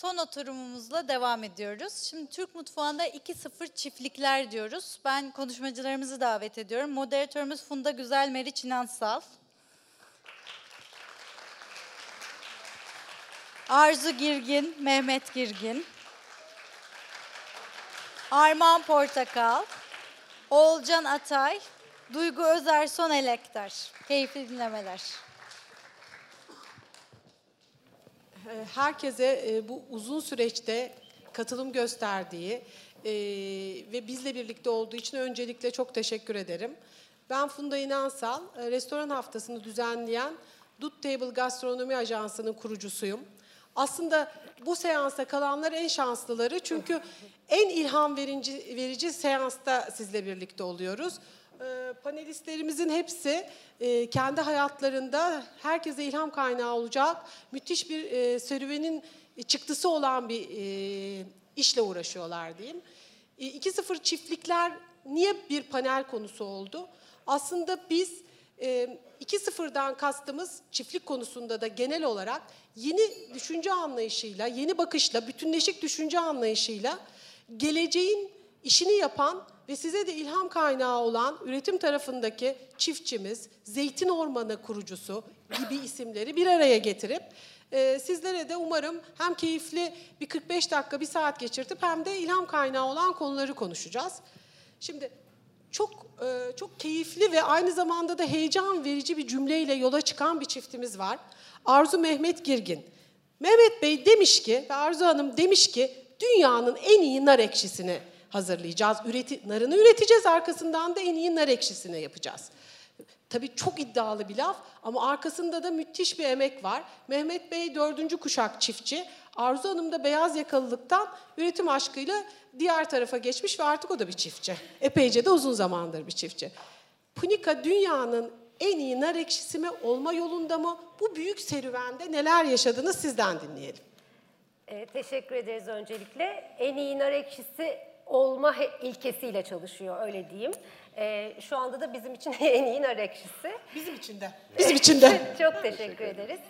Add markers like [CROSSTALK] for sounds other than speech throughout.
Son oturumumuzla devam ediyoruz. Şimdi Türk mutfağında 2-0 çiftlikler diyoruz. Ben konuşmacılarımızı davet ediyorum. Moderatörümüz Funda Güzel Meriç İnansal. Arzu Girgin, Mehmet Girgin. Armağan Portakal. Oğulcan Atay. Duygu Özerson Elektar. Keyifli dinlemeler. Ee, herkese e, bu uzun süreçte katılım gösterdiği e, ve bizle birlikte olduğu için öncelikle çok teşekkür ederim. Ben Funda İnansal, e, restoran haftasını düzenleyen Dut Table Gastronomi Ajansı'nın kurucusuyum. Aslında bu seansa kalanlar en şanslıları çünkü en ilham verici, verici seansta sizle birlikte oluyoruz. Ee, panelistlerimizin hepsi e, kendi hayatlarında herkese ilham kaynağı olacak müthiş bir e, serüvenin çıktısı olan bir e, işle uğraşıyorlar diyeyim. 2-0 çiftlikler niye bir panel konusu oldu? Aslında biz 2-0'dan kastımız çiftlik konusunda da genel olarak yeni düşünce anlayışıyla, yeni bakışla, bütünleşik düşünce anlayışıyla geleceğin işini yapan ve size de ilham kaynağı olan üretim tarafındaki çiftçimiz, Zeytin Ormanı kurucusu gibi isimleri bir araya getirip e, sizlere de umarım hem keyifli bir 45 dakika, bir saat geçirtip hem de ilham kaynağı olan konuları konuşacağız. Şimdi çok e, çok keyifli ve aynı zamanda da heyecan verici bir cümleyle yola çıkan bir çiftimiz var. Arzu Mehmet Girgin. Mehmet Bey demiş ki ve Arzu Hanım demiş ki dünyanın en iyi nar ekşisini hazırlayacağız. Üreti, narını üreteceğiz arkasından da en iyi nar ekşisini yapacağız. Tabii çok iddialı bir laf ama arkasında da müthiş bir emek var. Mehmet Bey dördüncü kuşak çiftçi. Arzu Hanım da beyaz yakalılıktan üretim aşkıyla diğer tarafa geçmiş ve artık o da bir çiftçi. Epeyce de uzun zamandır bir çiftçi. Punika dünyanın en iyi nar ekşisi mi olma yolunda mı? Bu büyük serüvende neler yaşadınız sizden dinleyelim. E, teşekkür ederiz öncelikle. En iyi nar ekşisi olma ilkesiyle çalışıyor öyle diyeyim. E, şu anda da bizim için [LAUGHS] en iyi nar ekşisi. Bizim için de. Bizim için de. [LAUGHS] çok teşekkür ederiz.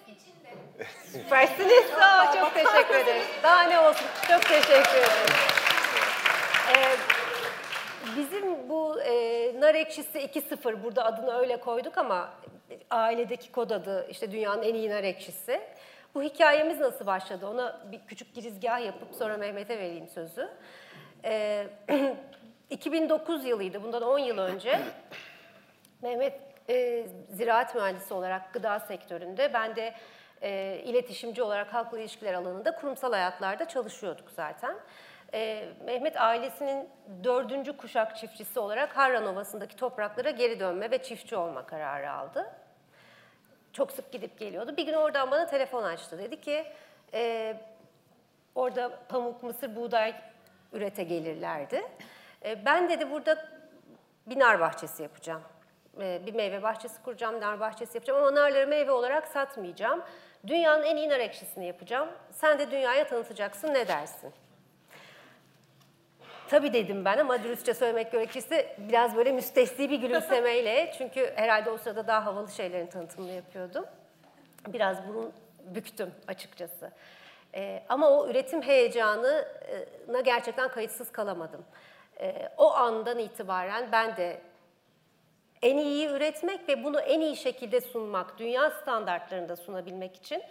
Süpersiniz. [LAUGHS] Sağ çok teşekkür ederiz. Daha ne olsun. Çok teşekkür ederiz. Ee, bizim bu e, nar ekşisi 2.0 burada adını öyle koyduk ama ailedeki kod adı işte dünyanın en iyi nar ekşisi. Bu hikayemiz nasıl başladı? Ona bir küçük girizgah yapıp sonra Mehmet'e vereyim sözü. Ee, [CLEARS THROAT] 2009 yılıydı, bundan 10 yıl önce. [CLEARS THROAT] Mehmet e, ziraat mühendisi olarak gıda sektöründe, ben de e, iletişimci olarak halkla ilişkiler alanında kurumsal hayatlarda çalışıyorduk zaten. E, Mehmet ailesinin dördüncü kuşak çiftçisi olarak Harran Ovası'ndaki topraklara geri dönme ve çiftçi olma kararı aldı. Çok sık gidip geliyordu. Bir gün oradan bana telefon açtı. Dedi ki, e, orada pamuk, mısır, buğday ürete gelirlerdi. E, ben dedi burada bir nar bahçesi yapacağım. E, bir meyve bahçesi kuracağım, nar bahçesi yapacağım ama narları meyve olarak satmayacağım. Dünyanın en iyi nar ekşisini yapacağım. Sen de dünyaya tanıtacaksın, ne dersin? Tabii dedim ben ama dürüstçe söylemek gerekirse biraz böyle müstesni bir gülümsemeyle. [LAUGHS] Çünkü herhalde o sırada daha havalı şeylerin tanıtımını yapıyordum. Biraz burun büktüm açıkçası. Ee, ama o üretim heyecanına gerçekten kayıtsız kalamadım. Ee, o andan itibaren ben de en iyi üretmek ve bunu en iyi şekilde sunmak, dünya standartlarında sunabilmek için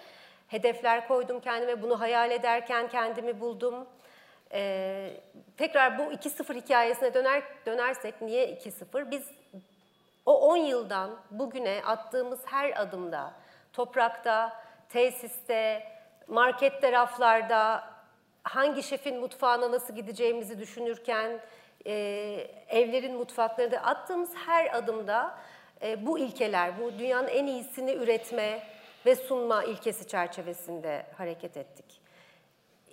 hedefler koydum kendime. Bunu hayal ederken kendimi buldum. Ee, tekrar bu 2-0 hikayesine döner, dönersek niye 2-0? Biz o 10 yıldan bugüne attığımız her adımda, toprakta, tesiste, markette, raflarda, hangi şefin mutfağına nasıl gideceğimizi düşünürken, e, evlerin mutfaklarında attığımız her adımda e, bu ilkeler, bu dünyanın en iyisini üretme ve sunma ilkesi çerçevesinde hareket ettik.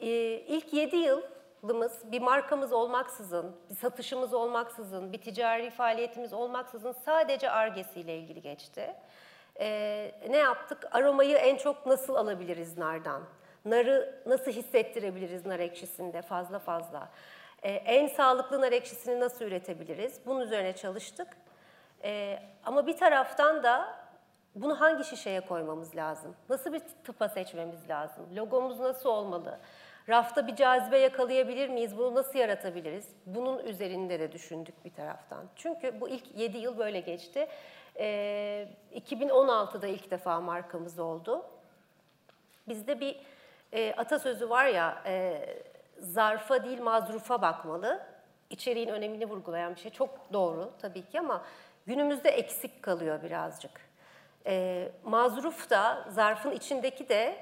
E, ilk 7 yılımız bir markamız olmaksızın, bir satışımız olmaksızın, bir ticari faaliyetimiz olmaksızın sadece argesiyle ilgili geçti. E, ne yaptık? Aromayı en çok nasıl alabiliriz nardan? Narı nasıl hissettirebiliriz nar ekşisinde fazla fazla? Ee, en sağlıklı nar ekşisini nasıl üretebiliriz? Bunun üzerine çalıştık. Ee, ama bir taraftan da bunu hangi şişeye koymamız lazım? Nasıl bir tıpa seçmemiz lazım? Logomuz nasıl olmalı? Rafta bir cazibe yakalayabilir miyiz? Bunu nasıl yaratabiliriz? Bunun üzerinde de düşündük bir taraftan. Çünkü bu ilk 7 yıl böyle geçti. Ee, 2016'da ilk defa markamız oldu. Bizde bir e, atasözü var ya, e, zarfa değil mazrufa bakmalı. İçeriğin önemini vurgulayan bir şey. Çok doğru tabii ki ama günümüzde eksik kalıyor birazcık. E, mazruf da, zarfın içindeki de,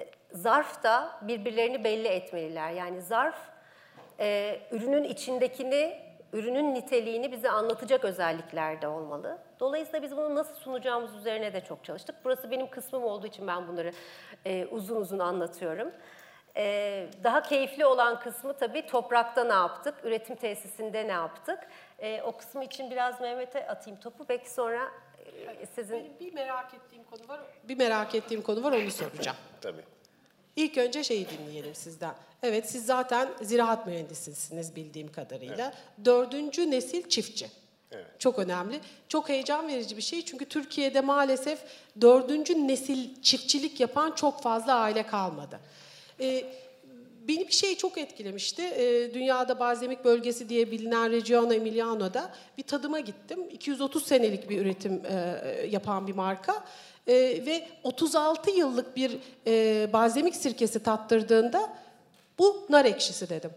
e, zarf da birbirlerini belli etmeliler. Yani zarf e, ürünün içindekini, ürünün niteliğini bize anlatacak özelliklerde olmalı. Dolayısıyla biz bunu nasıl sunacağımız üzerine de çok çalıştık. Burası benim kısmım olduğu için ben bunları e, uzun uzun anlatıyorum. E, daha keyifli olan kısmı tabii toprakta ne yaptık, üretim tesisinde ne yaptık. E, o kısmı için biraz Mehmet'e atayım topu. Belki sonra e, sizin... Benim bir merak ettiğim konu var. Bir merak ettiğim konu var onu soracağım. Tabii. İlk önce şeyi dinleyelim sizden. Evet siz zaten ziraat mühendisisiniz bildiğim kadarıyla. Dördüncü nesil çiftçi. Evet. Çok önemli. Çok heyecan verici bir şey çünkü Türkiye'de maalesef dördüncü nesil çiftçilik yapan çok fazla aile kalmadı. Ee, beni bir şey çok etkilemişti. Ee, dünyada balzamik bölgesi diye bilinen Regiono Emiliano'da bir tadıma gittim. 230 senelik bir üretim e, yapan bir marka. Ee, ve 36 yıllık bir e, balzamik sirkesi tattırdığında bu nar ekşisi dedim.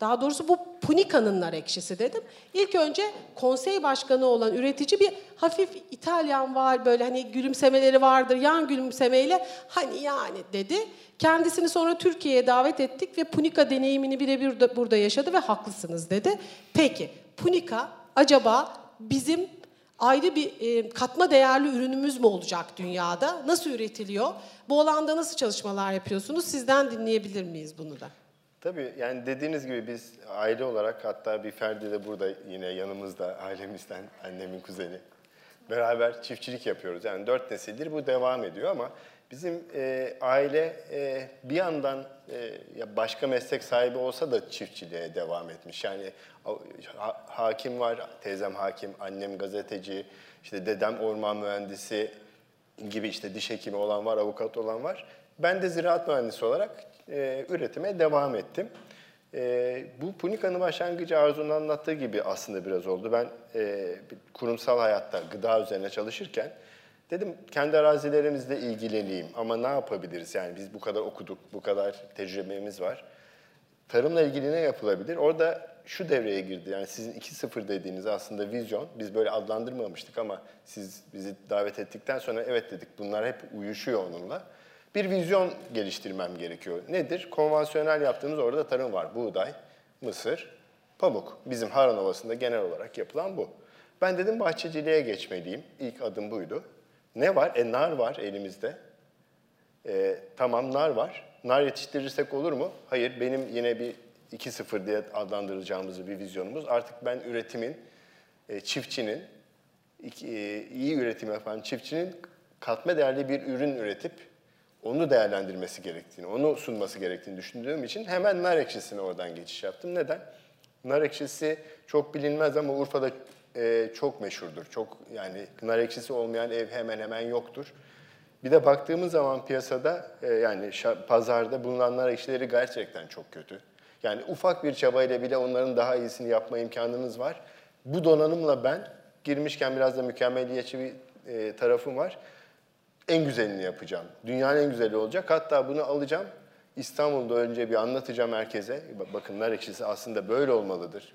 Daha doğrusu bu Punica'nın nar ekşisi dedim. İlk önce konsey başkanı olan üretici bir hafif İtalyan var böyle hani gülümsemeleri vardır yan gülümsemeyle hani yani dedi. Kendisini sonra Türkiye'ye davet ettik ve Punica deneyimini birebir burada yaşadı ve haklısınız dedi. Peki Punica acaba bizim ayrı bir e, katma değerli ürünümüz mü olacak dünyada? Nasıl üretiliyor? Bu alanda nasıl çalışmalar yapıyorsunuz? Sizden dinleyebilir miyiz bunu da? Tabii yani dediğiniz gibi biz aile olarak hatta bir Ferdi de burada yine yanımızda ailemizden annemin kuzeni. Beraber çiftçilik yapıyoruz. Yani dört nesildir bu devam ediyor ama bizim e, aile e, bir yandan e, başka meslek sahibi olsa da çiftçiliğe devam etmiş. Yani ha- hakim var, teyzem hakim, annem gazeteci, işte dedem orman mühendisi gibi işte diş hekimi olan var, avukat olan var. Ben de ziraat mühendisi olarak e, üretime devam ettim. E, bu Punika'nın başlangıcı Arzu'nun anlattığı gibi aslında biraz oldu. Ben e, kurumsal hayatta gıda üzerine çalışırken dedim kendi arazilerimizle ilgileneyim ama ne yapabiliriz? Yani biz bu kadar okuduk, bu kadar tecrübemiz var. Tarımla ilgili ne yapılabilir? Orada şu devreye girdi. Yani sizin 2.0 dediğiniz aslında vizyon. Biz böyle adlandırmamıştık ama siz bizi davet ettikten sonra evet dedik. Bunlar hep uyuşuyor onunla. Bir vizyon geliştirmem gerekiyor. Nedir? Konvansiyonel yaptığımız orada tarım var. Buğday, mısır, pamuk. Bizim Haran Ovası'nda genel olarak yapılan bu. Ben dedim bahçeciliğe geçmeliyim. İlk adım buydu. Ne var? E nar var elimizde. E, tamam nar var. Nar yetiştirirsek olur mu? Hayır, benim yine bir 2-0 diye adlandıracağımız bir vizyonumuz. Artık ben üretimin, e, çiftçinin, iki- e, iyi üretim yapan çiftçinin katma değerli bir ürün üretip onu değerlendirmesi gerektiğini, onu sunması gerektiğini düşündüğüm için hemen nar ekşisine oradan geçiş yaptım. Neden? Nar ekşisi çok bilinmez ama Urfa'da e, çok meşhurdur. Çok yani nar ekşisi olmayan ev hemen hemen yoktur. Bir de baktığımız zaman piyasada e, yani pazarda bulunan nar ekşileri gerçekten çok kötü. Yani ufak bir çabayla bile onların daha iyisini yapma imkanınız var. Bu donanımla ben girmişken biraz da mükemmeliyetçi bir e, tarafım var. En güzelini yapacağım. Dünyanın en güzeli olacak. Hatta bunu alacağım. İstanbul'da önce bir anlatacağım herkese. Bak- Bakın nar ekşisi aslında böyle olmalıdır.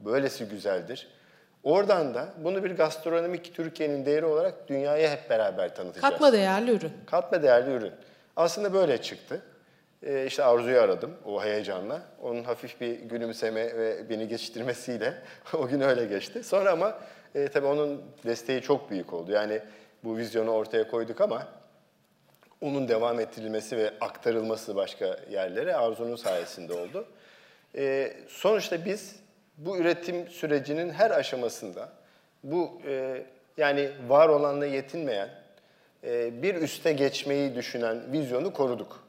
Böylesi güzeldir. Oradan da bunu bir gastronomik Türkiye'nin değeri olarak dünyaya hep beraber tanıtacağız. Katma değerli ürün. Katma değerli ürün. Aslında böyle çıktı. Ee, işte Arzu'yu aradım o heyecanla. Onun hafif bir gülümseme ve beni geçiştirmesiyle [LAUGHS] o gün öyle geçti. Sonra ama e, tabii onun desteği çok büyük oldu. Yani bu vizyonu ortaya koyduk ama onun devam ettirilmesi ve aktarılması başka yerlere Arzu'nun sayesinde oldu. Ee, sonuçta biz bu üretim sürecinin her aşamasında bu e, yani var olanla yetinmeyen, e, bir üste geçmeyi düşünen vizyonu koruduk.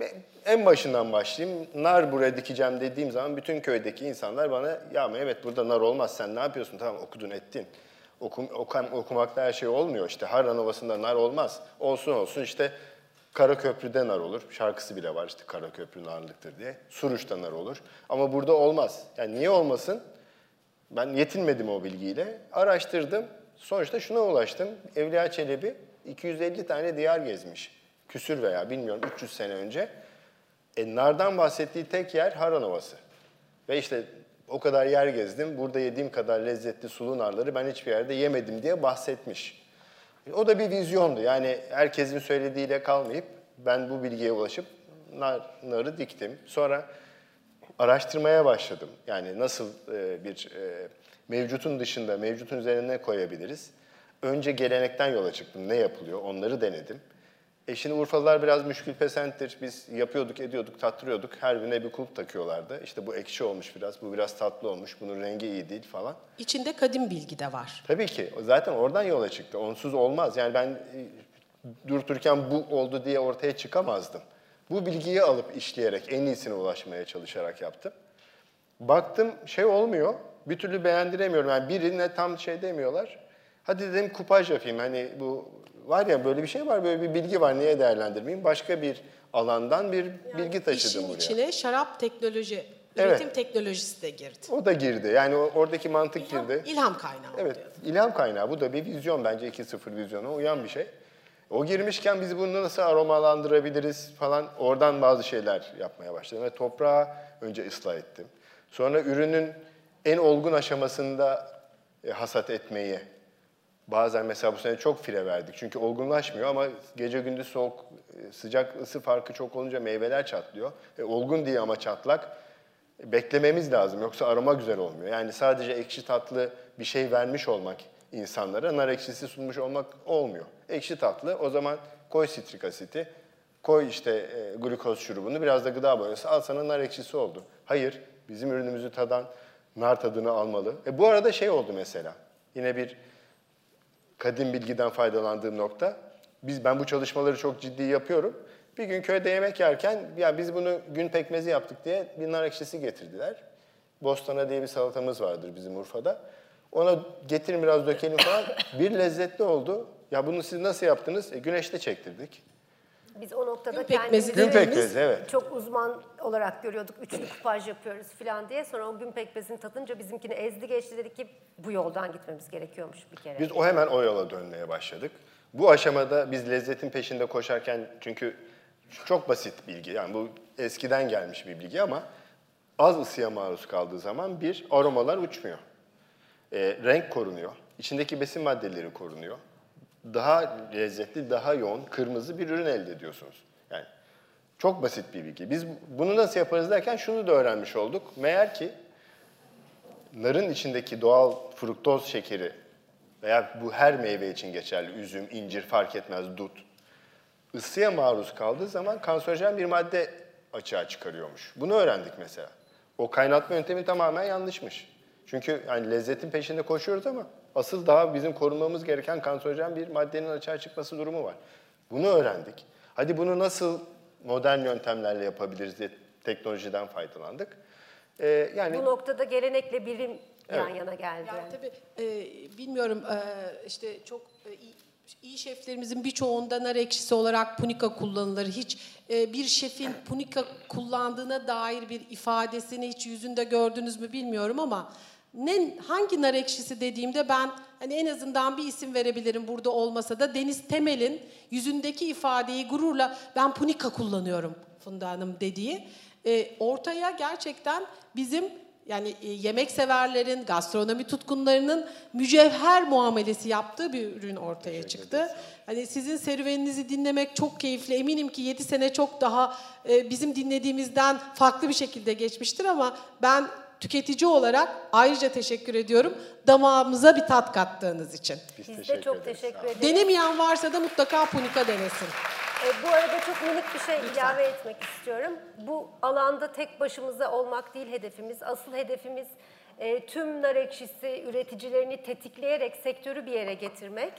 Ve en başından başlayayım. Nar buraya dikeceğim dediğim zaman bütün köydeki insanlar bana ya evet burada nar olmaz sen ne yapıyorsun? Tamam okudun ettin. Okum, okam, okumakla her şey olmuyor işte. Harran Ovası'nda nar olmaz. Olsun olsun işte Karaköprü'de nar olur. Şarkısı bile var işte Karaköprü narlıktır diye. Suruç'ta nar olur. Ama burada olmaz. Yani niye olmasın? Ben yetinmedim o bilgiyle. Araştırdım. Sonuçta şuna ulaştım. Evliya Çelebi 250 tane diyar gezmiş. Küsür veya bilmiyorum 300 sene önce. E, nardan bahsettiği tek yer Haran Ovası. Ve işte o kadar yer gezdim. Burada yediğim kadar lezzetli sulu narları ben hiçbir yerde yemedim diye bahsetmiş. O da bir vizyondu. Yani herkesin söylediğiyle kalmayıp ben bu bilgiye ulaşıp nar, narı diktim. Sonra araştırmaya başladım. Yani nasıl e, bir e, mevcutun dışında, mevcutun üzerine ne koyabiliriz? Önce gelenekten yola çıktım. Ne yapılıyor? Onları denedim. E şimdi Urfalılar biraz müşkül pesenttir. Biz yapıyorduk, ediyorduk, tattırıyorduk. Her birine bir kulp takıyorlardı. İşte bu ekşi olmuş biraz, bu biraz tatlı olmuş, bunun rengi iyi değil falan. İçinde kadim bilgi de var. Tabii ki. Zaten oradan yola çıktı. Onsuz olmaz. Yani ben e, dururken bu oldu diye ortaya çıkamazdım. Bu bilgiyi alıp işleyerek, en iyisine ulaşmaya çalışarak yaptım. Baktım şey olmuyor. Bir türlü beğendiremiyorum. Yani birine tam şey demiyorlar. Hadi dedim kupaj yapayım. Hani bu var ya böyle bir şey var, böyle bir bilgi var. Niye değerlendirmeyeyim? Başka bir alandan bir bilgi taşıdım İşin buraya. içine şarap teknoloji, Evet. üretim teknolojisi de girdi. O da girdi. Yani oradaki mantık İlham, girdi. ilham kaynağı Evet, oluyor. ilham kaynağı. Bu da bir vizyon bence 2.0 vizyona uyan bir şey. O girmişken biz bunu nasıl aromalandırabiliriz falan oradan bazı şeyler yapmaya başladım. Ve toprağı önce ıslah ettim. Sonra ürünün en olgun aşamasında e, hasat etmeyi, bazen mesela bu sene çok fire verdik. Çünkü olgunlaşmıyor ama gece gündüz soğuk, e, sıcak ısı farkı çok olunca meyveler çatlıyor. E, olgun diye ama çatlak beklememiz lazım. Yoksa aroma güzel olmuyor. Yani sadece ekşi tatlı bir şey vermiş olmak insanlara nar ekşisi sunmuş olmak olmuyor. Ekşi tatlı o zaman koy sitrik asiti, koy işte e, glukoz şurubunu, biraz da gıda boyası al sana nar ekşisi oldu. Hayır, bizim ürünümüzü tadan nar tadını almalı. E, bu arada şey oldu mesela, yine bir kadim bilgiden faydalandığım nokta. Biz ben bu çalışmaları çok ciddi yapıyorum. Bir gün köyde yemek yerken ya biz bunu gün pekmezi yaptık diye bir nar ekşisi getirdiler. Bostana diye bir salatamız vardır bizim Urfa'da. Ona getirin biraz dökelim falan. Bir lezzetli oldu. Ya bunu siz nasıl yaptınız? E, güneşte çektirdik. Biz o noktada Gün pekmezi kendimizi Gün pekmezi evet. çok uzman olarak görüyorduk. Üçlü kupaj yapıyoruz falan diye. Sonra o gün pekmezini tadınca bizimkini ezdi geçti dedik ki bu yoldan gitmemiz gerekiyormuş bir kere. Biz o hemen o yola dönmeye başladık. Bu aşamada biz lezzetin peşinde koşarken çünkü çok basit bilgi yani bu eskiden gelmiş bir bilgi ama az ısıya maruz kaldığı zaman bir aromalar uçmuyor. Ee, renk korunuyor. İçindeki besin maddeleri korunuyor. Daha lezzetli, daha yoğun, kırmızı bir ürün elde ediyorsunuz. Yani çok basit bir bilgi. Biz bunu nasıl yaparız derken şunu da öğrenmiş olduk. Meğer ki narın içindeki doğal fruktoz şekeri veya bu her meyve için geçerli, üzüm, incir fark etmez, dut, ısıya maruz kaldığı zaman kanserojen bir madde açığa çıkarıyormuş. Bunu öğrendik mesela. O kaynatma yöntemi tamamen yanlışmış. Çünkü yani lezzetin peşinde koşuyoruz ama asıl daha bizim korunmamız gereken kanserojen bir maddenin açığa çıkması durumu var. Bunu öğrendik. Hadi bunu nasıl modern yöntemlerle yapabiliriz diye teknolojiden faydalandık. Ee, yani Bu noktada gelenekle bilim yan Evet. yana geldi. Yani tabii e, bilmiyorum e, işte çok e, iyi, iyi şeflerimizin birçoğunda nar ekşisi olarak punika kullanılır. Hiç e, bir şefin punika kullandığına dair bir ifadesini hiç yüzünde gördünüz mü bilmiyorum ama ne hangi nar ekşisi dediğimde ben hani en azından bir isim verebilirim burada olmasa da Deniz Temel'in yüzündeki ifadeyi gururla ben punika kullanıyorum Funda Hanım dediği e, ortaya gerçekten bizim yani e, yemek severlerin, gastronomi tutkunlarının mücevher muamelesi yaptığı bir ürün ortaya çıktı. Hani sizin serüveninizi dinlemek çok keyifli. Eminim ki 7 sene çok daha e, bizim dinlediğimizden farklı bir şekilde geçmiştir ama ben tüketici olarak ayrıca teşekkür ediyorum damağımıza bir tat kattığınız için. biz Biz de teşekkür çok ederiz. teşekkür ederiz. Denemeyen varsa da mutlaka punika denesin. E, bu arada çok minik bir şey ilave etmek istiyorum. Bu alanda tek başımıza olmak değil hedefimiz. Asıl hedefimiz e, tüm nar ekşisi üreticilerini tetikleyerek sektörü bir yere getirmek.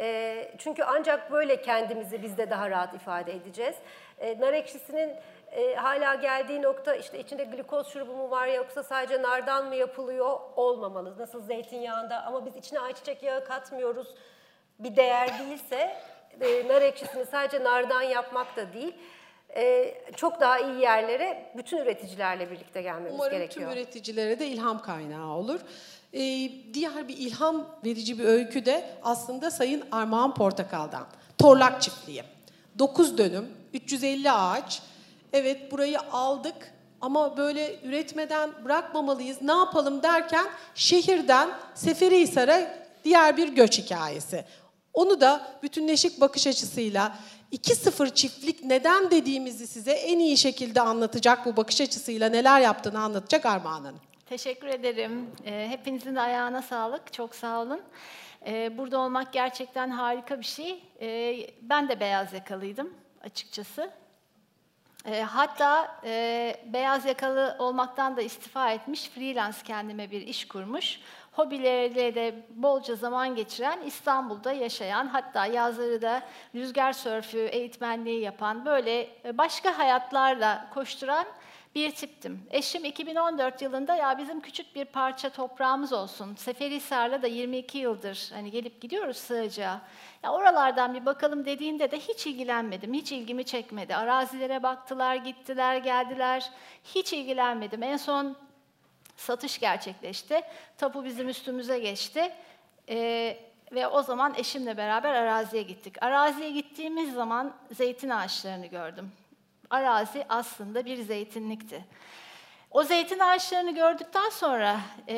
E, çünkü ancak böyle kendimizi biz de daha rahat ifade edeceğiz. E, nar ekşisinin e, hala geldiği nokta işte içinde glikoz şurubu mu var yoksa sadece nardan mı yapılıyor olmamalı. Nasıl zeytinyağında ama biz içine ayçiçek yağı katmıyoruz bir değer değilse e, nar ekşisini sadece nardan yapmak da değil, e, çok daha iyi yerlere bütün üreticilerle birlikte gelmemiz Umarım gerekiyor. tüm üreticilere de ilham kaynağı olur. Ee, diğer bir ilham verici bir öykü de aslında Sayın Armağan Portakal'dan. Torlak Çiftliği. 9 dönüm, 350 ağaç. Evet burayı aldık ama böyle üretmeden bırakmamalıyız. Ne yapalım derken şehirden Seferihisar'a diğer bir göç hikayesi. Onu da bütünleşik bakış açısıyla 2-0 çiftlik neden dediğimizi size en iyi şekilde anlatacak bu bakış açısıyla neler yaptığını anlatacak Armağan Hanım. Teşekkür ederim. Ee, hepinizin de ayağına sağlık. Çok sağ olun. Ee, burada olmak gerçekten harika bir şey. Ee, ben de beyaz yakalıydım açıkçası. Ee, hatta e, beyaz yakalı olmaktan da istifa etmiş, freelance kendime bir iş kurmuş. Hobileriyle de bolca zaman geçiren, İstanbul'da yaşayan, hatta yazları da rüzgar sörfü eğitmenliği yapan, böyle başka hayatlarla koşturan bir tiptim. Eşim 2014 yılında ya bizim küçük bir parça toprağımız olsun. Seferihisar'la da 22 yıldır hani gelip gidiyoruz Sığacak'a. Ya oralardan bir bakalım dediğinde de hiç ilgilenmedim. Hiç ilgimi çekmedi. Arazilere baktılar, gittiler, geldiler. Hiç ilgilenmedim. En son satış gerçekleşti. Tapu bizim üstümüze geçti. Ee, ve o zaman eşimle beraber araziye gittik. Araziye gittiğimiz zaman zeytin ağaçlarını gördüm. Arazi aslında bir zeytinlikti. O zeytin ağaçlarını gördükten sonra e,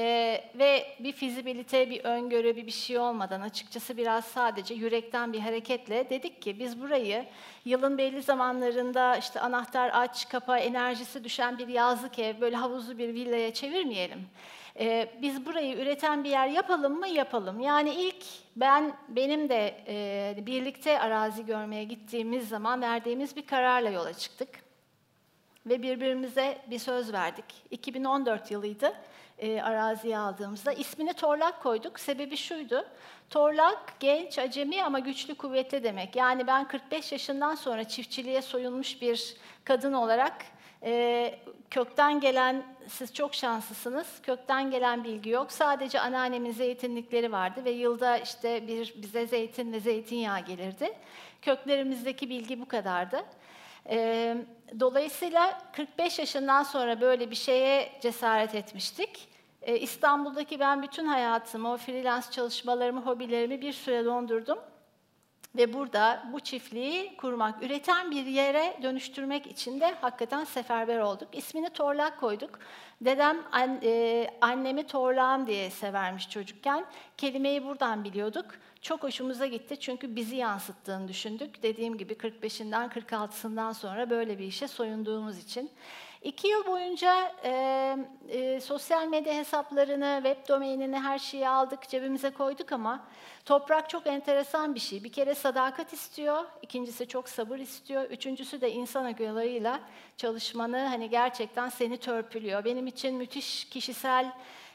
ve bir fizibilite, bir öngörü, bir bir şey olmadan açıkçası biraz sadece yürekten bir hareketle dedik ki biz burayı yılın belli zamanlarında işte anahtar aç, kapa, enerjisi düşen bir yazlık ev, böyle havuzlu bir villaya çevirmeyelim. E, biz burayı üreten bir yer yapalım mı? Yapalım. Yani ilk ben benim de e, birlikte arazi görmeye gittiğimiz zaman verdiğimiz bir kararla yola çıktık ve birbirimize bir söz verdik. 2014 yılıydı e, araziye aldığımızda. İsmini Torlak koyduk. Sebebi şuydu. Torlak genç, acemi ama güçlü, kuvvetli demek. Yani ben 45 yaşından sonra çiftçiliğe soyulmuş bir kadın olarak e, kökten gelen, siz çok şanslısınız, kökten gelen bilgi yok. Sadece anneannemin zeytinlikleri vardı ve yılda işte bir bize zeytin ve zeytinyağı gelirdi. Köklerimizdeki bilgi bu kadardı. Ee, dolayısıyla 45 yaşından sonra böyle bir şeye cesaret etmiştik. Ee, İstanbul'daki ben bütün hayatımı, o freelance çalışmalarımı, hobilerimi bir süre dondurdum. Ve burada bu çiftliği kurmak, üreten bir yere dönüştürmek için de hakikaten seferber olduk. İsmini Torlak koyduk. Dedem an, e, annemi Torlağım diye severmiş çocukken. Kelimeyi buradan biliyorduk. Çok hoşumuza gitti çünkü bizi yansıttığını düşündük. Dediğim gibi 45'inden 46'sından sonra böyle bir işe soyunduğumuz için. İki yıl boyunca e, e, sosyal medya hesaplarını, web domainini her şeyi aldık, cebimize koyduk ama toprak çok enteresan bir şey. Bir kere sadakat istiyor, ikincisi çok sabır istiyor, üçüncüsü de insan akıllarıyla çalışmanı hani gerçekten seni törpülüyor. Benim için müthiş kişisel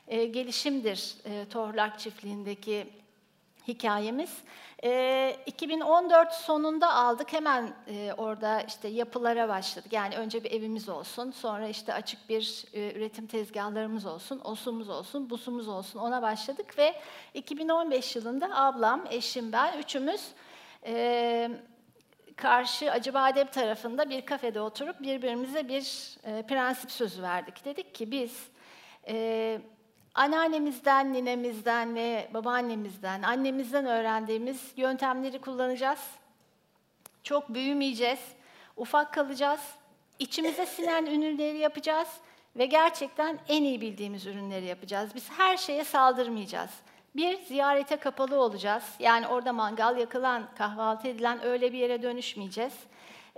e, gelişimdir e, Tohrlak çiftliğindeki hikayemiz. E, 2014 sonunda aldık hemen e, orada işte yapılara başladık. Yani önce bir evimiz olsun, sonra işte açık bir e, üretim tezgahlarımız olsun, osumuz olsun, busumuz olsun ona başladık ve 2015 yılında ablam, eşim ben üçümüz e, karşı Acıbadem tarafında bir kafede oturup birbirimize bir prensip sözü verdik. Dedik ki biz anneannemizden, ninemizden ve babaannemizden, annemizden öğrendiğimiz yöntemleri kullanacağız. Çok büyümeyeceğiz, ufak kalacağız, içimize sinen ürünleri yapacağız ve gerçekten en iyi bildiğimiz ürünleri yapacağız. Biz her şeye saldırmayacağız. Bir, ziyarete kapalı olacağız. Yani orada mangal yakılan, kahvaltı edilen öyle bir yere dönüşmeyeceğiz.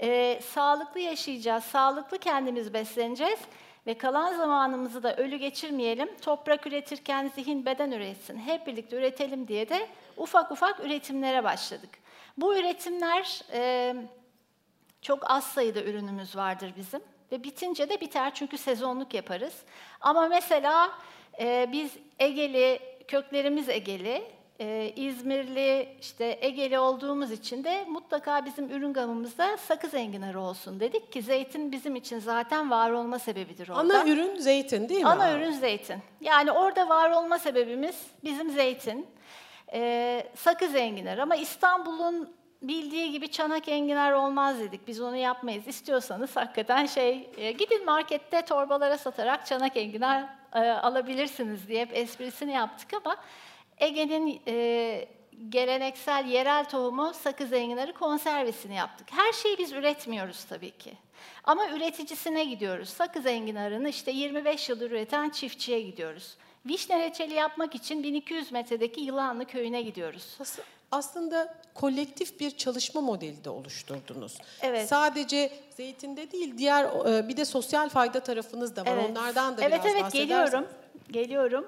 Ee, sağlıklı yaşayacağız, sağlıklı kendimiz besleneceğiz ve kalan zamanımızı da ölü geçirmeyelim. Toprak üretirken zihin beden üretsin. Hep birlikte üretelim diye de ufak ufak üretimlere başladık. Bu üretimler e, çok az sayıda ürünümüz vardır bizim ve bitince de biter çünkü sezonluk yaparız. Ama mesela e, biz Egeli, köklerimiz Egeli, ee, İzmirli, işte Egeli olduğumuz için de mutlaka bizim ürün gamımızda sakız enginarı olsun dedik ki zeytin bizim için zaten var olma sebebidir orada. Ana ürün zeytin değil mi? Ana ürün zeytin. Yani orada var olma sebebimiz bizim zeytin, ee, sakız enginarı ama İstanbul'un bildiği gibi çanak enginar olmaz dedik. Biz onu yapmayız. İstiyorsanız hakikaten şey e, gidin markette torbalara satarak çanak enginar e, alabilirsiniz diye hep esprisini yaptık ama Ege'nin e, geleneksel yerel tohumu sakız enginarı konservesini yaptık. Her şeyi biz üretmiyoruz tabii ki. Ama üreticisine gidiyoruz. Sakız enginarını işte 25 yıldır üreten çiftçiye gidiyoruz. Vişne reçeli yapmak için 1200 metredeki Yılanlı köyüne gidiyoruz. As- Aslında kolektif bir çalışma modeli de oluşturdunuz. Evet. Sadece zeytinde değil, diğer e, bir de sosyal fayda tarafınız da var. Onlardan da evet, biraz Evet, bahsederseniz. geliyorum. Geliyorum.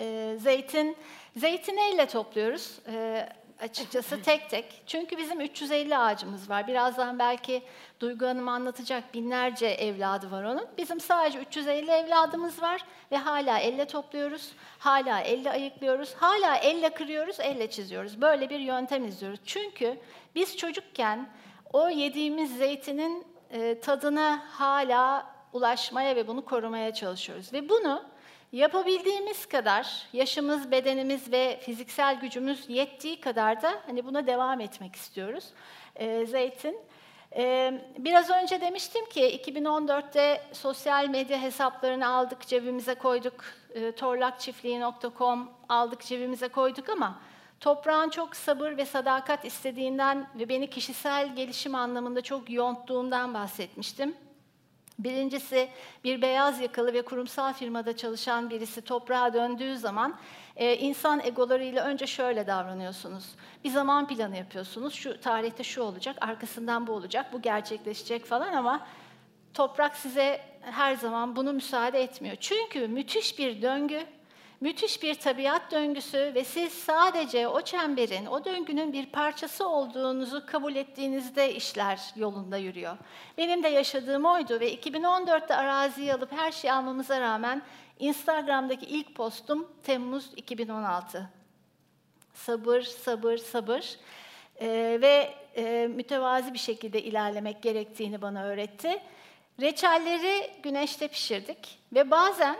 Ee, zeytin, zeytini elle topluyoruz. Ee, açıkçası tek tek. Çünkü bizim 350 ağacımız var. Birazdan belki Duygu Hanım anlatacak binlerce evladı var onun. Bizim sadece 350 evladımız var ve hala elle topluyoruz. Hala elle ayıklıyoruz. Hala elle kırıyoruz, elle çiziyoruz. Böyle bir yöntem izliyoruz. Çünkü biz çocukken o yediğimiz zeytinin e, tadına hala ulaşmaya ve bunu korumaya çalışıyoruz. Ve bunu yapabildiğimiz kadar yaşımız, bedenimiz ve fiziksel gücümüz yettiği kadar da hani buna devam etmek istiyoruz. Ee, zeytin. Ee, biraz önce demiştim ki 2014'te sosyal medya hesaplarını aldık, cebimize koyduk. Ee, torlakçiftliği.com aldık, cebimize koyduk ama toprağın çok sabır ve sadakat istediğinden ve beni kişisel gelişim anlamında çok yonttuğundan bahsetmiştim. Birincisi bir beyaz yakalı ve kurumsal firmada çalışan birisi toprağa döndüğü zaman e, insan egolarıyla önce şöyle davranıyorsunuz. Bir zaman planı yapıyorsunuz. Şu tarihte şu olacak, arkasından bu olacak, bu gerçekleşecek falan ama toprak size her zaman bunu müsaade etmiyor. Çünkü müthiş bir döngü, müthiş bir tabiat döngüsü ve siz sadece o çemberin, o döngünün bir parçası olduğunuzu kabul ettiğinizde işler yolunda yürüyor. Benim de yaşadığım oydu ve 2014'te araziyi alıp her şeyi almamıza rağmen Instagram'daki ilk postum Temmuz 2016. Sabır, sabır, sabır Ee, ve e, mütevazi bir şekilde ilerlemek gerektiğini bana öğretti. Reçelleri güneşte pişirdik ve bazen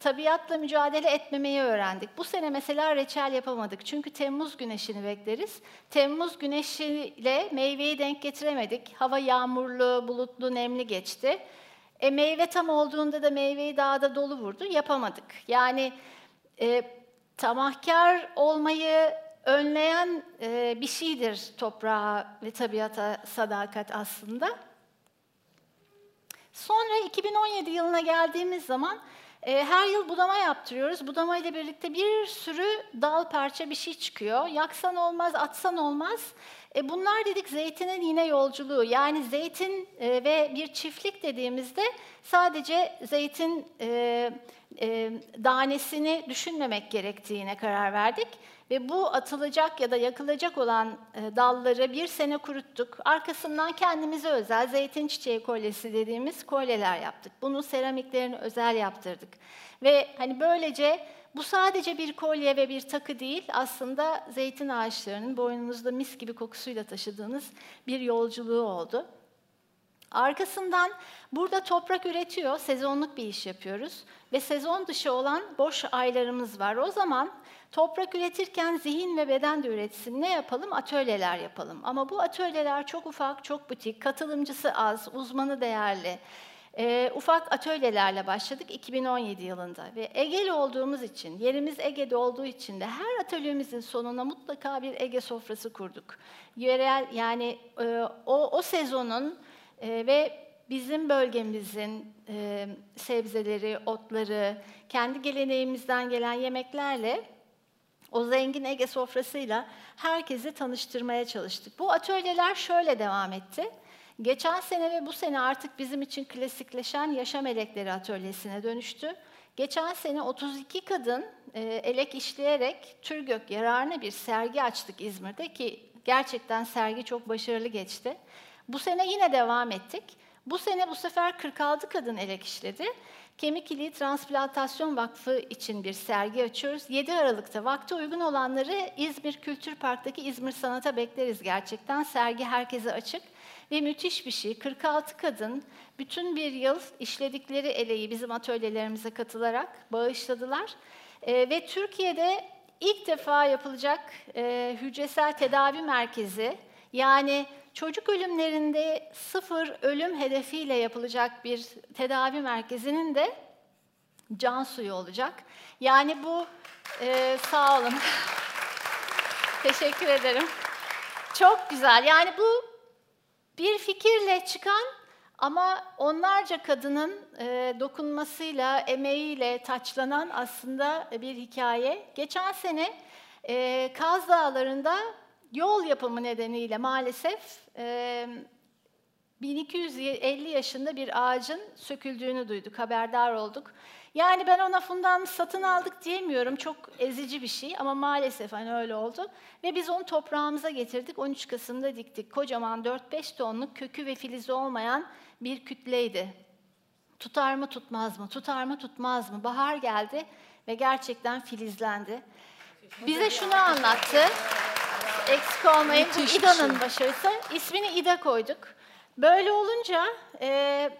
tabiatla mücadele etmemeyi öğrendik. Bu sene mesela reçel yapamadık çünkü Temmuz güneşini bekleriz. Temmuz güneşiyle meyveyi denk getiremedik. Hava yağmurlu, bulutlu, nemli geçti. E, meyve tam olduğunda da meyveyi dağda dolu vurdu, yapamadık. Yani e, tamahkar olmayı önleyen e, bir şeydir toprağa ve tabiata sadakat aslında. Sonra 2017 yılına geldiğimiz zaman e, her yıl budama yaptırıyoruz. Budama ile birlikte bir sürü dal parça bir şey çıkıyor. Yaksan olmaz, atsan olmaz. E, bunlar dedik zeytinin yine yolculuğu. Yani zeytin e, ve bir çiftlik dediğimizde sadece zeytin e, e, danesini düşünmemek gerektiğine karar verdik. Ve bu atılacak ya da yakılacak olan dalları bir sene kuruttuk. Arkasından kendimize özel zeytin çiçeği kolyesi dediğimiz kolyeler yaptık. Bunu seramiklerini özel yaptırdık. Ve hani böylece bu sadece bir kolye ve bir takı değil, aslında zeytin ağaçlarının boynunuzda mis gibi kokusuyla taşıdığınız bir yolculuğu oldu. Arkasından burada toprak üretiyor, sezonluk bir iş yapıyoruz ve sezon dışı olan boş aylarımız var. O zaman toprak üretirken zihin ve beden de üretsin. Ne yapalım? Atölyeler yapalım. Ama bu atölyeler çok ufak, çok butik, katılımcısı az, uzmanı değerli. E, ufak atölyelerle başladık 2017 yılında ve Ege'li olduğumuz için, yerimiz Ege'de olduğu için de her atölyemizin sonuna mutlaka bir Ege sofrası kurduk. Yerel yani e, o, o sezonun e, ve bizim bölgemizin e, sebzeleri, otları, kendi geleneğimizden gelen yemeklerle o zengin Ege sofrasıyla herkesi tanıştırmaya çalıştık. Bu atölyeler şöyle devam etti. Geçen sene ve bu sene artık bizim için klasikleşen Yaşam Melekleri Atölyesi'ne dönüştü. Geçen sene 32 kadın e, elek işleyerek Türgök yararına bir sergi açtık İzmir'de ki gerçekten sergi çok başarılı geçti. Bu sene yine devam ettik. Bu sene bu sefer 46 kadın elek işledi. Kemik iliği Transplantasyon Vakfı için bir sergi açıyoruz. 7 Aralık'ta vakti uygun olanları İzmir Kültür Park'taki İzmir Sanat'a bekleriz gerçekten. Sergi herkese açık ve müthiş bir şey. 46 kadın bütün bir yıl işledikleri eleği bizim atölyelerimize katılarak bağışladılar. Ee, ve Türkiye'de ilk defa yapılacak e, hücresel tedavi merkezi yani çocuk ölümlerinde sıfır ölüm hedefiyle yapılacak bir tedavi merkezinin de can suyu olacak. Yani bu e, sağ olun. [LAUGHS] Teşekkür ederim. Çok güzel. Yani bu bir fikirle çıkan ama onlarca kadının e, dokunmasıyla, emeğiyle taçlanan aslında bir hikaye. Geçen sene e, Kaz Dağları'nda yol yapımı nedeniyle maalesef e, 1250 yaşında bir ağacın söküldüğünü duyduk, haberdar olduk. Yani ben ona fundan satın aldık diyemiyorum, çok ezici bir şey ama maalesef hani öyle oldu. Ve biz onu toprağımıza getirdik, 13 Kasım'da diktik. Kocaman 4-5 tonluk kökü ve filizi olmayan bir kütleydi. Tutar mı tutmaz mı, tutar mı tutmaz mı? Bahar geldi ve gerçekten filizlendi. Bize şunu anlattı, eksik olmayın, bu İDA'nın şey. başarısı. İsmini İDA koyduk. Böyle olunca e,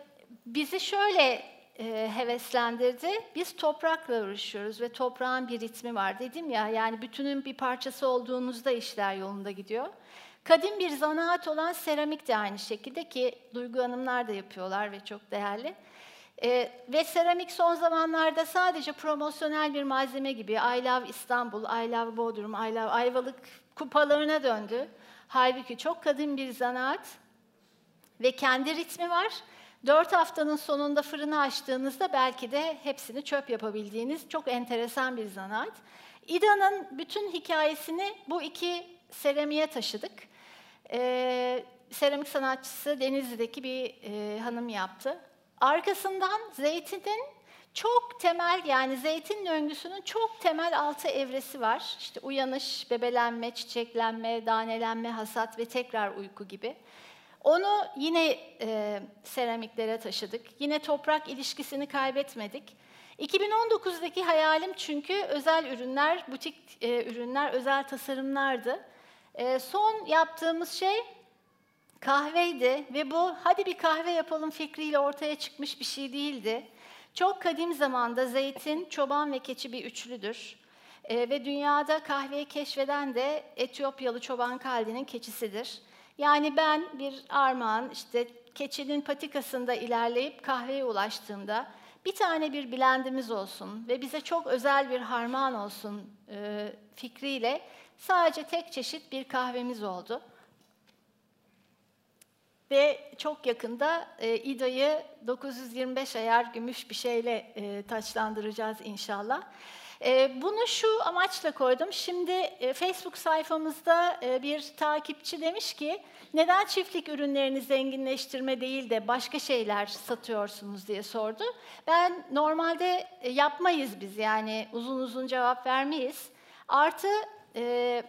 bizi şöyle e, heveslendirdi. Biz toprakla uğraşıyoruz ve toprağın bir ritmi var. Dedim ya yani bütünün bir parçası olduğunuzda işler yolunda gidiyor. Kadim bir zanaat olan seramik de aynı şekilde ki Duygu Hanımlar da yapıyorlar ve çok değerli. E, ve seramik son zamanlarda sadece promosyonel bir malzeme gibi I Love İstanbul, I Love Bodrum, I Love Ayvalık kupalarına döndü. Halbuki çok kadim bir zanaat ve kendi ritmi var. Dört haftanın sonunda fırını açtığınızda belki de hepsini çöp yapabildiğiniz çok enteresan bir zanaat. İDA'nın bütün hikayesini bu iki seramiğe taşıdık. Ee, seramik sanatçısı Denizli'deki bir e, hanım yaptı. Arkasından zeytinin çok temel yani zeytin döngüsünün çok temel altı evresi var. İşte uyanış, bebelenme, çiçeklenme, danelenme, hasat ve tekrar uyku gibi. Onu yine e, seramiklere taşıdık. Yine toprak ilişkisini kaybetmedik. 2019'daki hayalim çünkü özel ürünler, butik e, ürünler, özel tasarımlardı. E, son yaptığımız şey kahveydi ve bu hadi bir kahve yapalım fikriyle ortaya çıkmış bir şey değildi. Çok kadim zamanda zeytin, çoban ve keçi bir üçlüdür. E, ve dünyada kahveyi keşfeden de Etiyopyalı çoban Kaldi'nin keçisidir. Yani ben bir armağan, işte keçinin patikasında ilerleyip kahveye ulaştığımda bir tane bir blendimiz olsun ve bize çok özel bir harman olsun e, fikriyle sadece tek çeşit bir kahvemiz oldu. Ve çok yakında e, İDA'yı 925 ayar gümüş bir şeyle e, taçlandıracağız inşallah. E, bunu şu amaçla koydum. Şimdi e, Facebook sayfamızda e, bir takipçi demiş ki neden çiftlik ürünlerini zenginleştirme değil de başka şeyler satıyorsunuz diye sordu. Ben normalde e, yapmayız biz yani uzun uzun cevap vermeyiz. Artı e,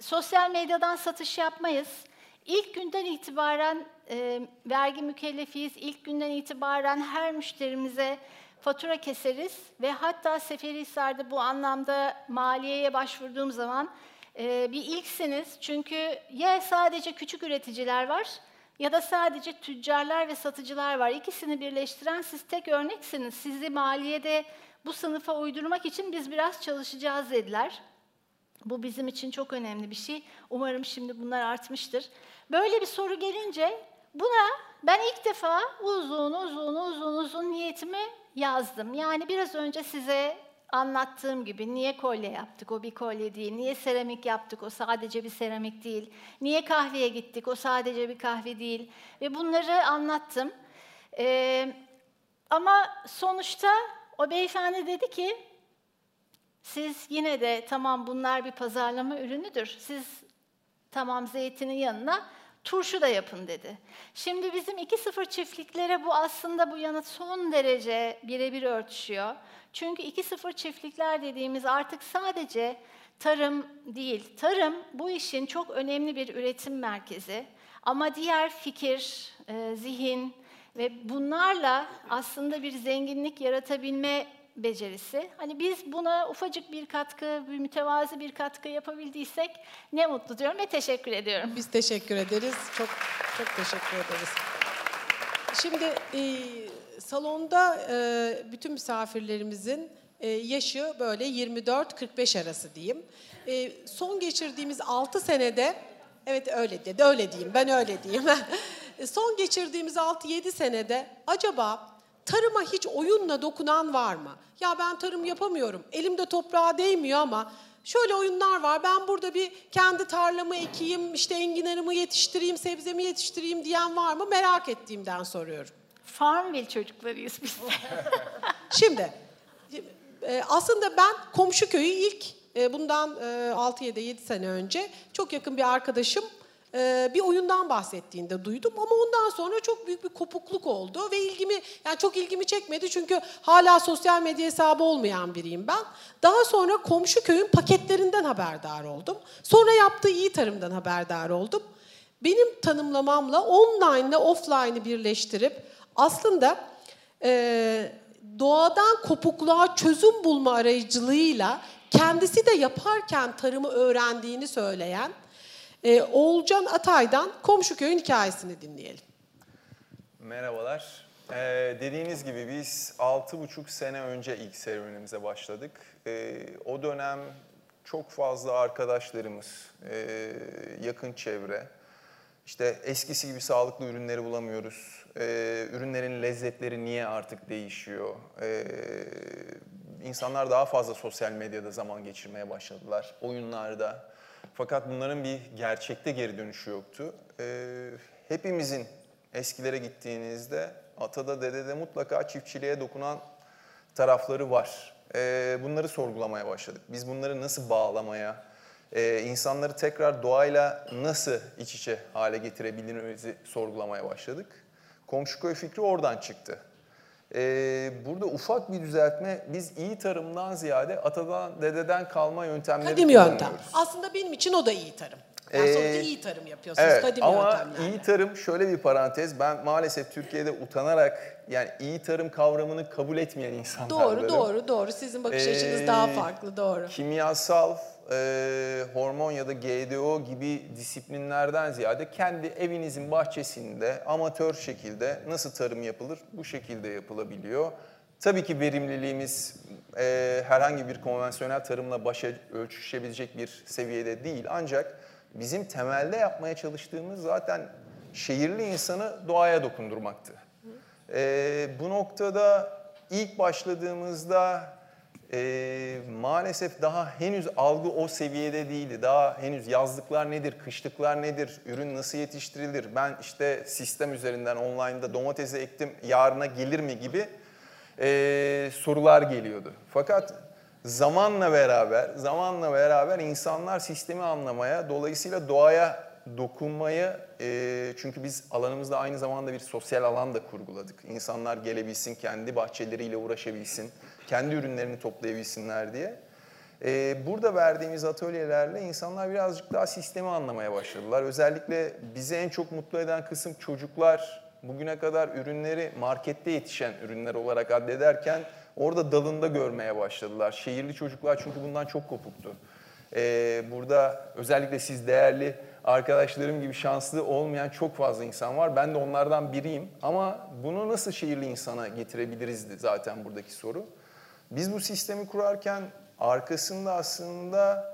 sosyal medyadan satış yapmayız. İlk günden itibaren e, vergi mükellefiyiz. İlk günden itibaren her müşterimize fatura keseriz ve hatta Seferihisar'da bu anlamda maliyeye başvurduğum zaman e, bir ilksiniz. Çünkü ya sadece küçük üreticiler var ya da sadece tüccarlar ve satıcılar var. İkisini birleştiren siz tek örneksiniz. Sizi maliyede bu sınıfa uydurmak için biz biraz çalışacağız dediler. Bu bizim için çok önemli bir şey. Umarım şimdi bunlar artmıştır. Böyle bir soru gelince buna ben ilk defa uzun uzun uzun uzun niyetimi yazdım. Yani biraz önce size anlattığım gibi niye kolye yaptık, o bir kolye değil. Niye seramik yaptık, o sadece bir seramik değil. Niye kahveye gittik, o sadece bir kahve değil. Ve bunları anlattım. Ee, ama sonuçta o beyefendi dedi ki, siz yine de tamam bunlar bir pazarlama ürünüdür. Siz tamam zeytinin yanına turşu da yapın dedi. Şimdi bizim 2-0 çiftliklere bu aslında bu yanıt son derece birebir örtüşüyor. Çünkü 2-0 çiftlikler dediğimiz artık sadece tarım değil. Tarım bu işin çok önemli bir üretim merkezi. Ama diğer fikir, e, zihin ve bunlarla aslında bir zenginlik yaratabilme becerisi. Hani biz buna ufacık bir katkı, bir mütevazi bir katkı yapabildiysek ne mutlu diyorum ve teşekkür ediyorum. Biz teşekkür ederiz. Çok çok teşekkür ederiz. Şimdi e, salonda e, bütün misafirlerimizin E, yaşı böyle 24-45 arası diyeyim. E, son geçirdiğimiz 6 senede, evet öyle dedi, öyle diyeyim, ben öyle diyeyim. [LAUGHS] E, son geçirdiğimiz 6-7 senede acaba tarıma hiç oyunla dokunan var mı? Ya ben tarım yapamıyorum, elimde toprağa değmiyor ama şöyle oyunlar var. Ben burada bir kendi tarlamı ekeyim, işte enginarımı yetiştireyim, sebzemi yetiştireyim diyen var mı? Merak ettiğimden soruyorum. Farmville çocuklarıyız biz. [LAUGHS] Şimdi e, aslında ben komşu köyü ilk e, bundan e, 6-7 sene önce çok yakın bir arkadaşım e, bir oyundan bahsettiğinde duydum ama ondan sonra çok büyük bir kopukluk oldu ve ilgimi yani çok ilgimi çekmedi çünkü hala sosyal medya hesabı olmayan biriyim ben. Daha sonra komşu köyün paketlerinden haberdar oldum. Sonra yaptığı iyi tarımdan haberdar oldum. Benim tanımlamamla online ile offline'ı birleştirip aslında e, doğadan kopukluğa çözüm bulma arayıcılığıyla kendisi de yaparken tarımı öğrendiğini söyleyen e, Oğulcan Atay'dan komşu köyün hikayesini dinleyelim. Merhabalar. Ee, dediğiniz gibi biz 6,5 sene önce ilk serüvenimize başladık. Ee, o dönem çok fazla arkadaşlarımız, e, yakın çevre, işte eskisi gibi sağlıklı ürünleri bulamıyoruz. Ee, ürünlerin lezzetleri niye artık değişiyor? Ee, insanlar daha fazla sosyal medyada zaman geçirmeye başladılar, oyunlarda. Fakat bunların bir gerçekte geri dönüşü yoktu. Ee, hepimizin eskilere gittiğinizde atada dedede mutlaka çiftçiliğe dokunan tarafları var. Ee, bunları sorgulamaya başladık. Biz bunları nasıl bağlamaya, e, insanları tekrar doğayla nasıl iç içe hale getirebiliriz sorgulamaya başladık. Komşu köy fikri oradan çıktı. Ee, burada ufak bir düzeltme, biz iyi tarımdan ziyade atadan, dededen kalma yöntemleri Kadim yöntem. Aslında benim için o da iyi tarım. Yani Ee, sonuçta iyi tarım yapıyorsunuz Evet kadim ama yöntemlerle. iyi tarım şöyle bir parantez. Ben maalesef Türkiye'de utanarak yani iyi tarım kavramını kabul etmeyen insanlardanım. Doğru doğru doğru sizin bakış Ee, açınız daha farklı doğru. Kimyasal, e, hormon ya da GDO gibi disiplinlerden ziyade kendi evinizin bahçesinde amatör şekilde nasıl tarım yapılır bu şekilde yapılabiliyor. Tabii ki verimliliğimiz e, herhangi bir konvansiyonel tarımla başa ölçüşebilecek bir seviyede değil. Ancak bizim temelde yapmaya çalıştığımız zaten şehirli insanı doğaya dokundurmaktı. E, bu noktada ilk başladığımızda e, maalesef daha henüz algı o seviyede değildi. Daha henüz yazlıklar nedir, kışlıklar nedir, ürün nasıl yetiştirilir, ben işte sistem üzerinden online'da domatesi ektim, yarına gelir mi gibi e, sorular geliyordu. Fakat zamanla beraber, zamanla beraber insanlar sistemi anlamaya, dolayısıyla doğaya dokunmayı, e, çünkü biz alanımızda aynı zamanda bir sosyal alan da kurguladık. İnsanlar gelebilsin, kendi bahçeleriyle uğraşabilsin, kendi ürünlerini toplayabilsinler diye. E, burada verdiğimiz atölyelerle insanlar birazcık daha sistemi anlamaya başladılar. Özellikle bizi en çok mutlu eden kısım çocuklar bugüne kadar ürünleri markette yetişen ürünler olarak addederken orada dalında görmeye başladılar. Şehirli çocuklar çünkü bundan çok kopuktu. Ee, burada özellikle siz değerli arkadaşlarım gibi şanslı olmayan çok fazla insan var. Ben de onlardan biriyim. Ama bunu nasıl şehirli insana getirebilirizdi zaten buradaki soru. Biz bu sistemi kurarken arkasında aslında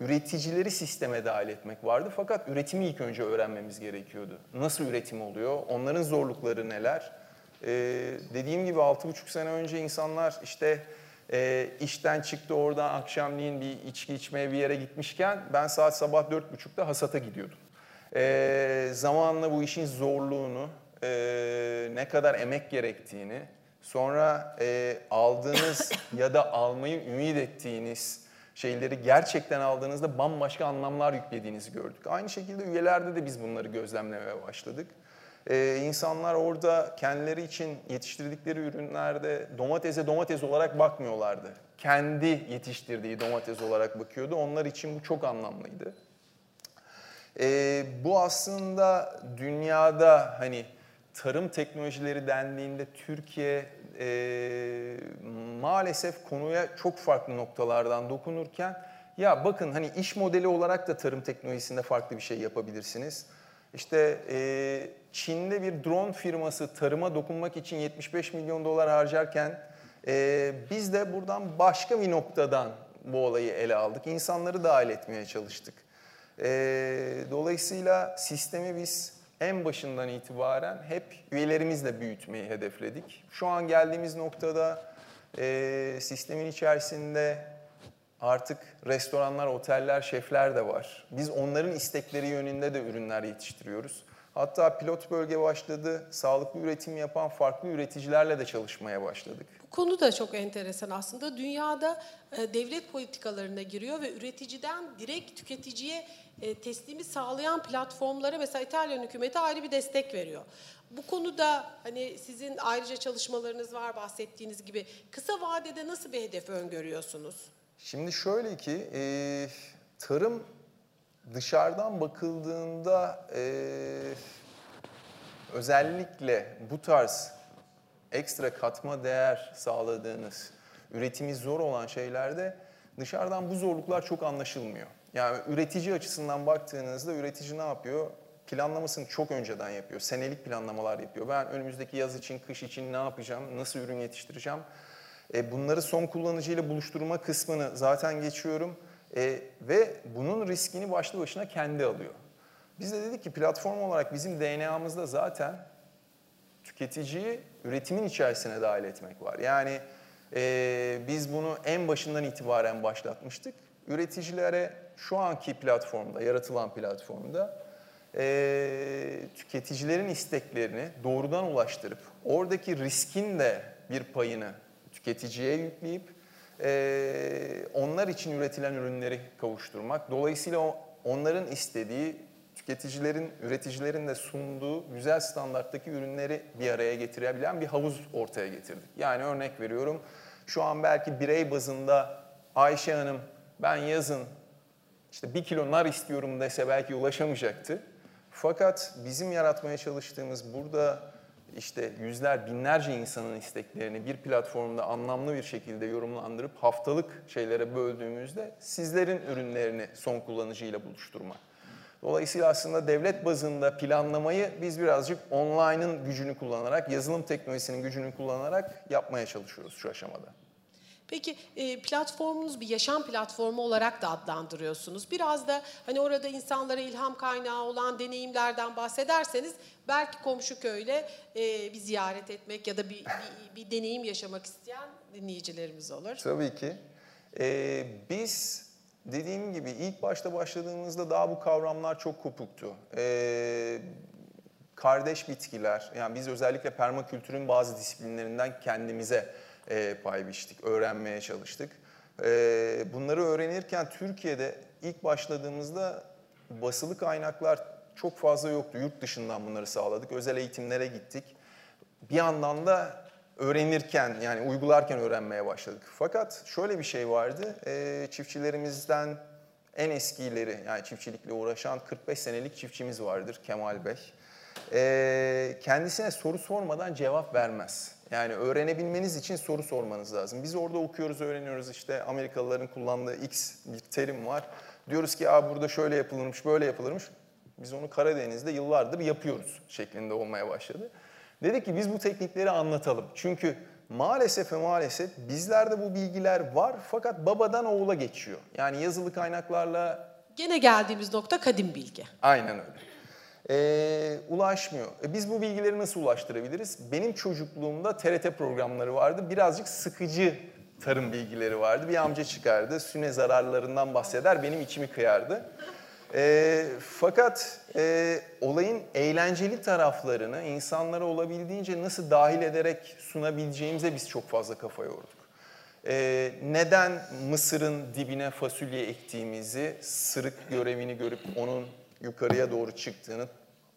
üreticileri sisteme dahil etmek vardı. Fakat üretimi ilk önce öğrenmemiz gerekiyordu. Nasıl üretim oluyor? Onların zorlukları neler? Ee, dediğim gibi 6,5 sene önce insanlar işte e, işten çıktı oradan akşamleyin bir içki içmeye bir yere gitmişken ben saat sabah 4.30'da hasata gidiyordum. Ee, zamanla bu işin zorluğunu, e, ne kadar emek gerektiğini, sonra e, aldığınız [COUGHS] ya da almayı ümit ettiğiniz şeyleri gerçekten aldığınızda bambaşka anlamlar yüklediğinizi gördük. Aynı şekilde üyelerde de biz bunları gözlemlemeye başladık. Ee, insanlar orada kendileri için yetiştirdikleri ürünlerde domatese domates olarak bakmıyorlardı. Kendi yetiştirdiği domates olarak bakıyordu. Onlar için bu çok anlamlıydı. Ee, bu aslında dünyada hani tarım teknolojileri dendiğinde Türkiye e, maalesef konuya çok farklı noktalardan dokunurken ya bakın hani iş modeli olarak da tarım teknolojisinde farklı bir şey yapabilirsiniz. İşte e, Çin'de bir drone firması tarıma dokunmak için 75 milyon dolar harcarken Ee, biz de buradan başka bir noktadan bu olayı ele aldık. İnsanları dahil etmeye çalıştık. Ee, dolayısıyla sistemi biz en başından itibaren hep üyelerimizle büyütmeyi hedefledik. Şu an geldiğimiz noktada e, sistemin içerisinde artık restoranlar, oteller, şefler de var. Biz onların istekleri yönünde de ürünler yetiştiriyoruz. Hatta pilot bölge başladı. Sağlıklı üretim yapan farklı üreticilerle de çalışmaya başladık. Bu konu da çok enteresan aslında. Dünyada e, devlet politikalarına giriyor ve üreticiden direkt tüketiciye e, teslimi sağlayan platformlara mesela İtalyan hükümeti ayrı bir destek veriyor. Bu konuda hani sizin ayrıca çalışmalarınız var bahsettiğiniz gibi. Kısa vadede nasıl bir hedef öngörüyorsunuz? Şimdi şöyle ki e, tarım dışarıdan bakıldığında e, özellikle bu tarz ekstra katma değer sağladığınız, üretimi zor olan şeylerde dışarıdan bu zorluklar çok anlaşılmıyor. Yani üretici açısından baktığınızda üretici ne yapıyor? Planlamasını çok önceden yapıyor. Senelik planlamalar yapıyor. Ben önümüzdeki yaz için, kış için ne yapacağım, nasıl ürün yetiştireceğim? E, bunları son kullanıcıyla buluşturma kısmını zaten geçiyorum. E, ve bunun riskini başlı başına kendi alıyor. Biz de dedik ki platform olarak bizim DNA'mızda zaten tüketiciyi üretimin içerisine dahil etmek var. Yani e, biz bunu en başından itibaren başlatmıştık. Üreticilere şu anki platformda, yaratılan platformda e, tüketicilerin isteklerini doğrudan ulaştırıp oradaki riskin de bir payını tüketiciye yükleyip e, onlar için üretilen ürünleri kavuşturmak. Dolayısıyla onların istediği tüketicilerin, üreticilerin de sunduğu güzel standarttaki ürünleri bir araya getirebilen bir havuz ortaya getirdik. Yani örnek veriyorum şu an belki birey bazında Ayşe Hanım ben yazın işte bir kilo nar istiyorum dese belki ulaşamayacaktı. Fakat bizim yaratmaya çalıştığımız burada işte yüzler, binlerce insanın isteklerini bir platformda anlamlı bir şekilde yorumlandırıp haftalık şeylere böldüğümüzde sizlerin ürünlerini son kullanıcıyla buluşturmak. Dolayısıyla aslında devlet bazında planlamayı biz birazcık online'ın gücünü kullanarak, yazılım teknolojisinin gücünü kullanarak yapmaya çalışıyoruz şu aşamada. Peki e, platformunuz bir yaşam platformu olarak da adlandırıyorsunuz. Biraz da hani orada insanlara ilham kaynağı olan deneyimlerden bahsederseniz belki komşu köyle e, bir ziyaret etmek ya da bir, bir, bir deneyim yaşamak isteyen dinleyicilerimiz olur. Tabii ki. Ee, biz dediğim gibi ilk başta başladığımızda daha bu kavramlar çok kopuktu. Ee, kardeş bitkiler, yani biz özellikle permakültürün bazı disiplinlerinden kendimize e, pay biçtik, öğrenmeye çalıştık. E, bunları öğrenirken Türkiye'de ilk başladığımızda basılı kaynaklar çok fazla yoktu. Yurt dışından bunları sağladık. Özel eğitimlere gittik. Bir yandan da öğrenirken yani uygularken öğrenmeye başladık. Fakat şöyle bir şey vardı. E, çiftçilerimizden en eskileri yani çiftçilikle uğraşan 45 senelik çiftçimiz vardır Kemal Bey. E, kendisine soru sormadan cevap vermez. Yani öğrenebilmeniz için soru sormanız lazım. Biz orada okuyoruz, öğreniyoruz işte Amerikalıların kullandığı X bir terim var. Diyoruz ki Aa, burada şöyle yapılırmış, böyle yapılırmış. Biz onu Karadeniz'de yıllardır yapıyoruz şeklinde olmaya başladı. Dedik ki biz bu teknikleri anlatalım. Çünkü maalesef ve maalesef bizlerde bu bilgiler var fakat babadan oğula geçiyor. Yani yazılı kaynaklarla... Gene geldiğimiz nokta kadim bilgi. Aynen öyle e, ulaşmıyor. E, biz bu bilgileri nasıl ulaştırabiliriz? Benim çocukluğumda TRT programları vardı. Birazcık sıkıcı tarım bilgileri vardı. Bir amca çıkardı, süne zararlarından bahseder, benim içimi kıyardı. E, fakat e, olayın eğlenceli taraflarını insanlara olabildiğince nasıl dahil ederek sunabileceğimize biz çok fazla kafa yorduk. Ee, neden Mısır'ın dibine fasulye ektiğimizi, sırık görevini görüp onun yukarıya doğru çıktığını,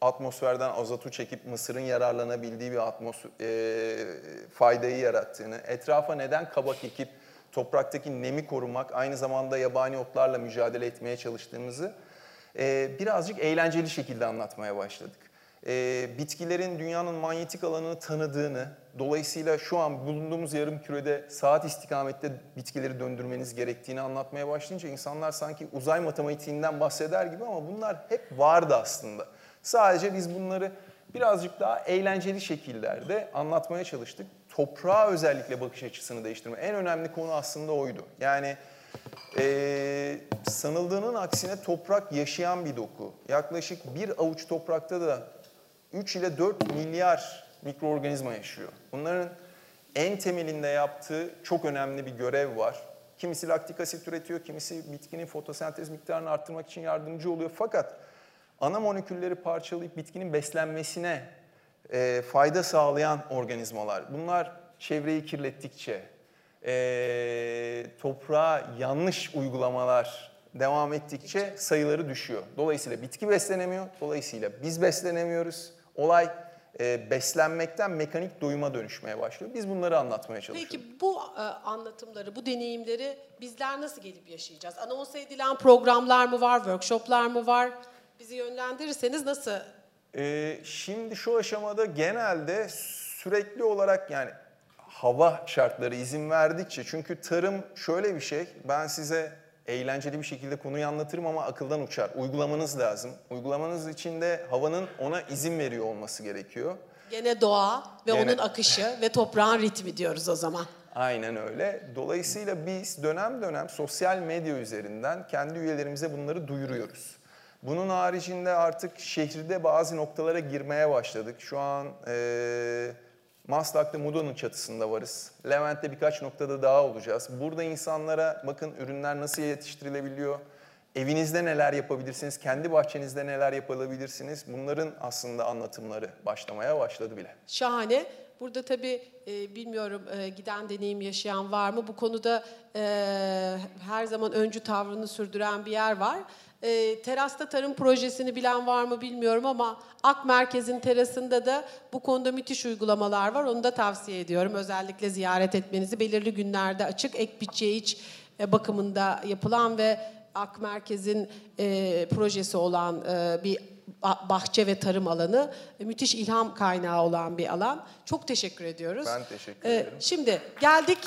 atmosferden azotu çekip Mısır'ın yararlanabildiği bir atmosfer, e, faydayı yarattığını, etrafa neden kabak ekip topraktaki nemi korumak, aynı zamanda yabani otlarla mücadele etmeye çalıştığımızı e, birazcık eğlenceli şekilde anlatmaya başladık. E, bitkilerin dünyanın manyetik alanını tanıdığını, dolayısıyla şu an bulunduğumuz yarım kürede saat istikamette bitkileri döndürmeniz gerektiğini anlatmaya başlayınca insanlar sanki uzay matematiğinden bahseder gibi ama bunlar hep vardı aslında. Sadece biz bunları birazcık daha eğlenceli şekillerde anlatmaya çalıştık. Toprağa özellikle bakış açısını değiştirme. En önemli konu aslında oydu. Yani ee, sanıldığının aksine toprak yaşayan bir doku. Yaklaşık bir avuç toprakta da 3 ile 4 milyar mikroorganizma yaşıyor. Bunların en temelinde yaptığı çok önemli bir görev var. Kimisi laktik asit üretiyor, kimisi bitkinin fotosentez miktarını arttırmak için yardımcı oluyor. Fakat ana molekülleri parçalayıp bitkinin beslenmesine e, fayda sağlayan organizmalar. Bunlar çevreyi kirlettikçe, e, toprağa yanlış uygulamalar devam ettikçe sayıları düşüyor. Dolayısıyla bitki beslenemiyor, dolayısıyla biz beslenemiyoruz. Olay e, beslenmekten mekanik doyuma dönüşmeye başlıyor. Biz bunları anlatmaya çalışıyoruz. Peki bu e, anlatımları, bu deneyimleri bizler nasıl gelip yaşayacağız? Anons edilen programlar mı var, workshoplar mı var? Bizi yönlendirirseniz nasıl? Ee, şimdi şu aşamada genelde sürekli olarak yani hava şartları izin verdikçe çünkü tarım şöyle bir şey ben size eğlenceli bir şekilde konuyu anlatırım ama akıldan uçar. Uygulamanız lazım. Uygulamanız için de havanın ona izin veriyor olması gerekiyor. Gene doğa ve Gene- onun akışı ve toprağın ritmi diyoruz o zaman. Aynen öyle. Dolayısıyla biz dönem dönem sosyal medya üzerinden kendi üyelerimize bunları duyuruyoruz. Bunun haricinde artık şehirde bazı noktalara girmeye başladık. Şu an eee Maslak'ta Mudo'nun çatısında varız. Levent'te birkaç noktada daha olacağız. Burada insanlara bakın ürünler nasıl yetiştirilebiliyor, evinizde neler yapabilirsiniz, kendi bahçenizde neler yapabilirsiniz. Bunların aslında anlatımları başlamaya başladı bile. Şahane. Burada tabii e, bilmiyorum e, giden deneyim yaşayan var mı? Bu konuda e, her zaman öncü tavrını sürdüren bir yer var. E, terasta tarım projesini bilen var mı bilmiyorum ama Ak Merkez'in terasında da bu konuda müthiş uygulamalar var. Onu da tavsiye ediyorum. Özellikle ziyaret etmenizi belirli günlerde açık ek bütçe iç e, bakımında yapılan ve Ak Merkez'in e, projesi olan e, bir ba- bahçe ve tarım alanı e, müthiş ilham kaynağı olan bir alan. Çok teşekkür ediyoruz. Ben teşekkür Ee, ederim. Şimdi geldik